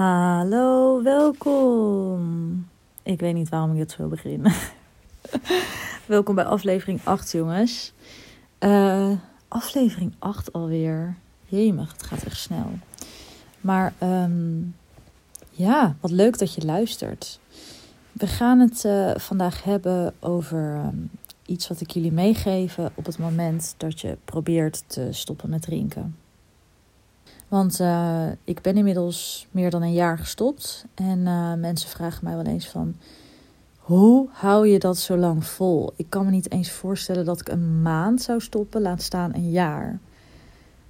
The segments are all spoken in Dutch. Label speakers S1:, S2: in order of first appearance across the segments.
S1: Hallo, welkom. Ik weet niet waarom ik het zo begin. welkom bij aflevering 8, jongens. Uh, aflevering 8 alweer. Jemig, het gaat echt snel. Maar um, ja, wat leuk dat je luistert. We gaan het uh, vandaag hebben over um, iets wat ik jullie meegeven op het moment dat je probeert te stoppen met drinken. Want uh, ik ben inmiddels meer dan een jaar gestopt. En uh, mensen vragen mij wel eens van... Hoe hou je dat zo lang vol? Ik kan me niet eens voorstellen dat ik een maand zou stoppen, laat staan een jaar.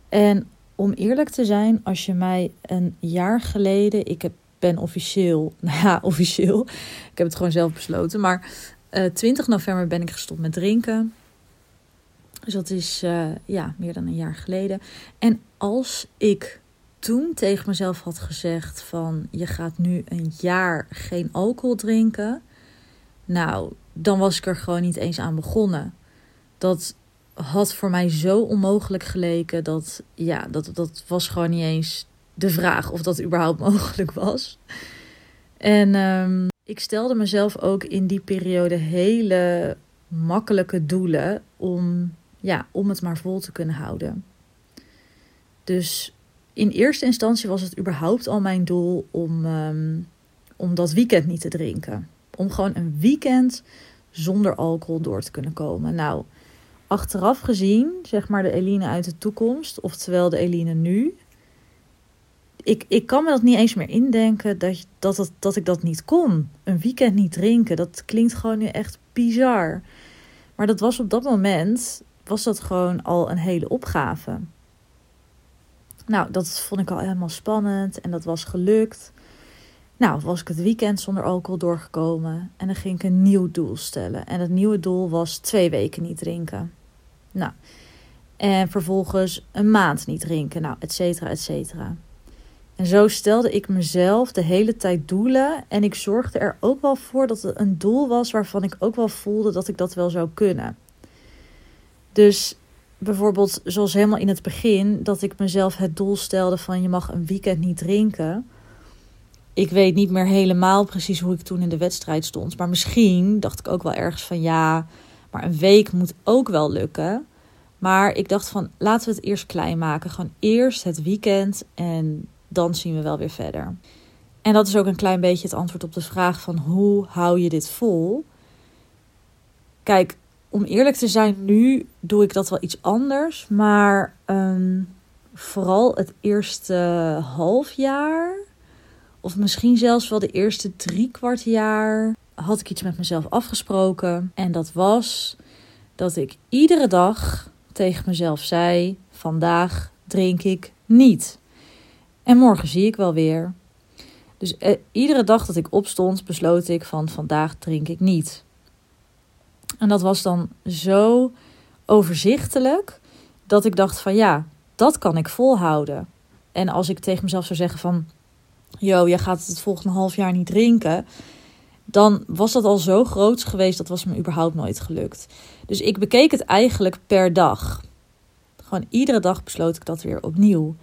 S1: En om eerlijk te zijn, als je mij een jaar geleden... Ik heb, ben officieel, nou ja, officieel. Ik heb het gewoon zelf besloten. Maar uh, 20 november ben ik gestopt met drinken. Dus dat is uh, ja, meer dan een jaar geleden. En als ik toen tegen mezelf had gezegd van je gaat nu een jaar geen alcohol drinken. Nou, dan was ik er gewoon niet eens aan begonnen. Dat had voor mij zo onmogelijk geleken dat ja, dat, dat was gewoon niet eens de vraag of dat überhaupt mogelijk was. En um, ik stelde mezelf ook in die periode hele makkelijke doelen om ja, om het maar vol te kunnen houden. Dus in eerste instantie was het überhaupt al mijn doel om, um, om dat weekend niet te drinken. Om gewoon een weekend zonder alcohol door te kunnen komen. Nou, achteraf gezien, zeg maar de Eline uit de toekomst, oftewel de Eline nu. Ik, ik kan me dat niet eens meer indenken dat, dat, dat, dat ik dat niet kon. Een weekend niet drinken, dat klinkt gewoon nu echt bizar. Maar dat was op dat moment was dat gewoon al een hele opgave. Nou, dat vond ik al helemaal spannend en dat was gelukt. Nou, was ik het weekend zonder alcohol doorgekomen en dan ging ik een nieuw doel stellen. En het nieuwe doel was twee weken niet drinken. Nou, en vervolgens een maand niet drinken, nou, et cetera, et cetera. En zo stelde ik mezelf de hele tijd doelen. En ik zorgde er ook wel voor dat het een doel was waarvan ik ook wel voelde dat ik dat wel zou kunnen. Dus bijvoorbeeld, zoals helemaal in het begin, dat ik mezelf het doel stelde van je mag een weekend niet drinken. Ik weet niet meer helemaal precies hoe ik toen in de wedstrijd stond. Maar misschien dacht ik ook wel ergens van ja, maar een week moet ook wel lukken. Maar ik dacht van laten we het eerst klein maken. Gewoon eerst het weekend en dan zien we wel weer verder. En dat is ook een klein beetje het antwoord op de vraag van hoe hou je dit vol? Kijk, om eerlijk te zijn, nu doe ik dat wel iets anders. Maar um, vooral het eerste half jaar, of misschien zelfs wel de eerste drie kwart jaar, had ik iets met mezelf afgesproken. En dat was dat ik iedere dag tegen mezelf zei: Vandaag drink ik niet. En morgen zie ik wel weer. Dus eh, iedere dag dat ik opstond, besloot ik van vandaag drink ik niet. En dat was dan zo overzichtelijk dat ik dacht van ja, dat kan ik volhouden. En als ik tegen mezelf zou zeggen van, yo, jij gaat het volgende half jaar niet drinken, dan was dat al zo groot geweest, dat was me überhaupt nooit gelukt. Dus ik bekeek het eigenlijk per dag. Gewoon iedere dag besloot ik dat weer opnieuw.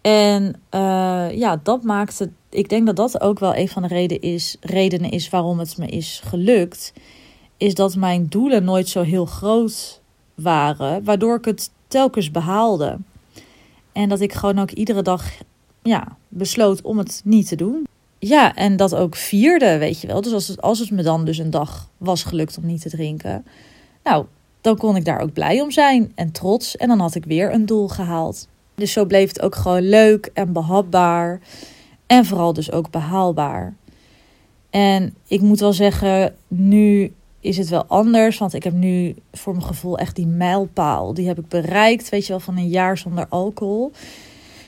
S1: En uh, ja, dat maakte. Ik denk dat dat ook wel een van de reden is, redenen is waarom het me is gelukt is dat mijn doelen nooit zo heel groot waren, waardoor ik het telkens behaalde. En dat ik gewoon ook iedere dag ja, besloot om het niet te doen. Ja, en dat ook vierde, weet je wel. Dus als het, als het me dan dus een dag was gelukt om niet te drinken, nou, dan kon ik daar ook blij om zijn en trots. En dan had ik weer een doel gehaald. Dus zo bleef het ook gewoon leuk en behapbaar. En vooral dus ook behaalbaar. En ik moet wel zeggen, nu is het wel anders. Want ik heb nu voor mijn gevoel echt die mijlpaal. Die heb ik bereikt, weet je wel, van een jaar zonder alcohol.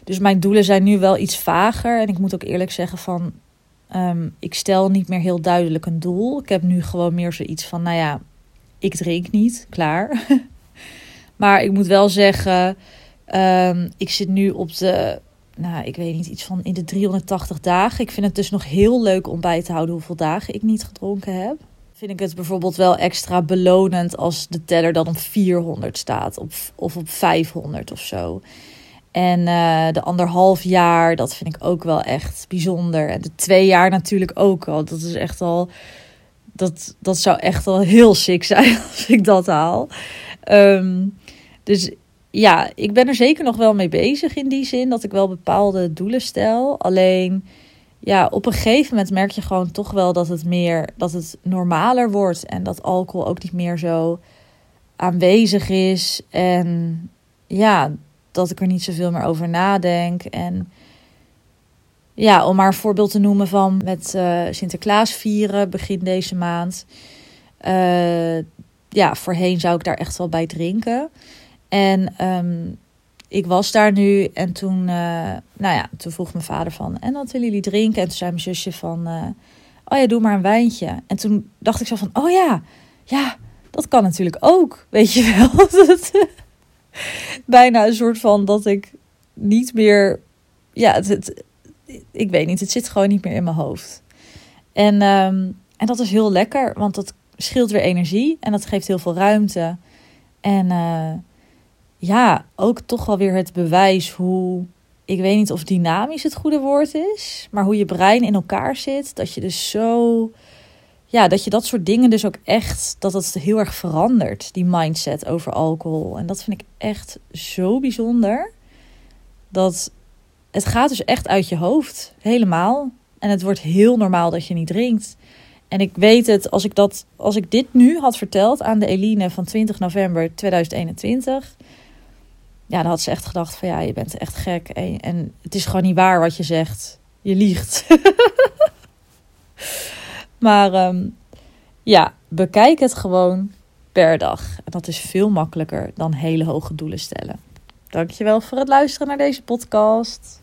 S1: Dus mijn doelen zijn nu wel iets vager. En ik moet ook eerlijk zeggen van... Um, ik stel niet meer heel duidelijk een doel. Ik heb nu gewoon meer zoiets van, nou ja, ik drink niet, klaar. maar ik moet wel zeggen, um, ik zit nu op de, nou, ik weet niet, iets van in de 380 dagen. Ik vind het dus nog heel leuk om bij te houden hoeveel dagen ik niet gedronken heb vind ik het bijvoorbeeld wel extra belonend als de teller dan op 400 staat of, of op 500 of zo. En uh, de anderhalf jaar, dat vind ik ook wel echt bijzonder. En de twee jaar natuurlijk ook al. Dat is echt al. Dat, dat zou echt al heel sick zijn als ik dat haal. Um, dus ja, ik ben er zeker nog wel mee bezig in die zin dat ik wel bepaalde doelen stel. Alleen ja, op een gegeven moment merk je gewoon toch wel dat het meer dat het normaler wordt en dat alcohol ook niet meer zo aanwezig is en ja, dat ik er niet zoveel meer over nadenk en ja, om maar een voorbeeld te noemen van met uh, Sinterklaas vieren begin deze maand. Uh, ja, voorheen zou ik daar echt wel bij drinken. En um, ik was daar nu en toen, uh, nou ja, toen vroeg mijn vader van, en wat willen jullie drinken? En toen zei mijn zusje van, uh, oh ja, doe maar een wijntje. En toen dacht ik zo van, oh ja, ja, dat kan natuurlijk ook, weet je wel. Bijna een soort van dat ik niet meer, ja, het, ik weet niet, het zit gewoon niet meer in mijn hoofd. En, um, en dat is heel lekker, want dat scheelt weer energie en dat geeft heel veel ruimte. En uh, ja, ook toch wel weer het bewijs hoe, ik weet niet of dynamisch het goede woord is, maar hoe je brein in elkaar zit. Dat je dus zo, ja, dat je dat soort dingen dus ook echt, dat het heel erg verandert, die mindset over alcohol. En dat vind ik echt zo bijzonder. Dat het gaat dus echt uit je hoofd, helemaal. En het wordt heel normaal dat je niet drinkt. En ik weet het, als ik, dat, als ik dit nu had verteld aan de Eline van 20 november 2021, ja, dan had ze echt gedacht van ja, je bent echt gek. En, en het is gewoon niet waar wat je zegt. Je liegt. maar um, ja, bekijk het gewoon per dag. En dat is veel makkelijker dan hele hoge doelen stellen. Dankjewel voor het luisteren naar deze podcast.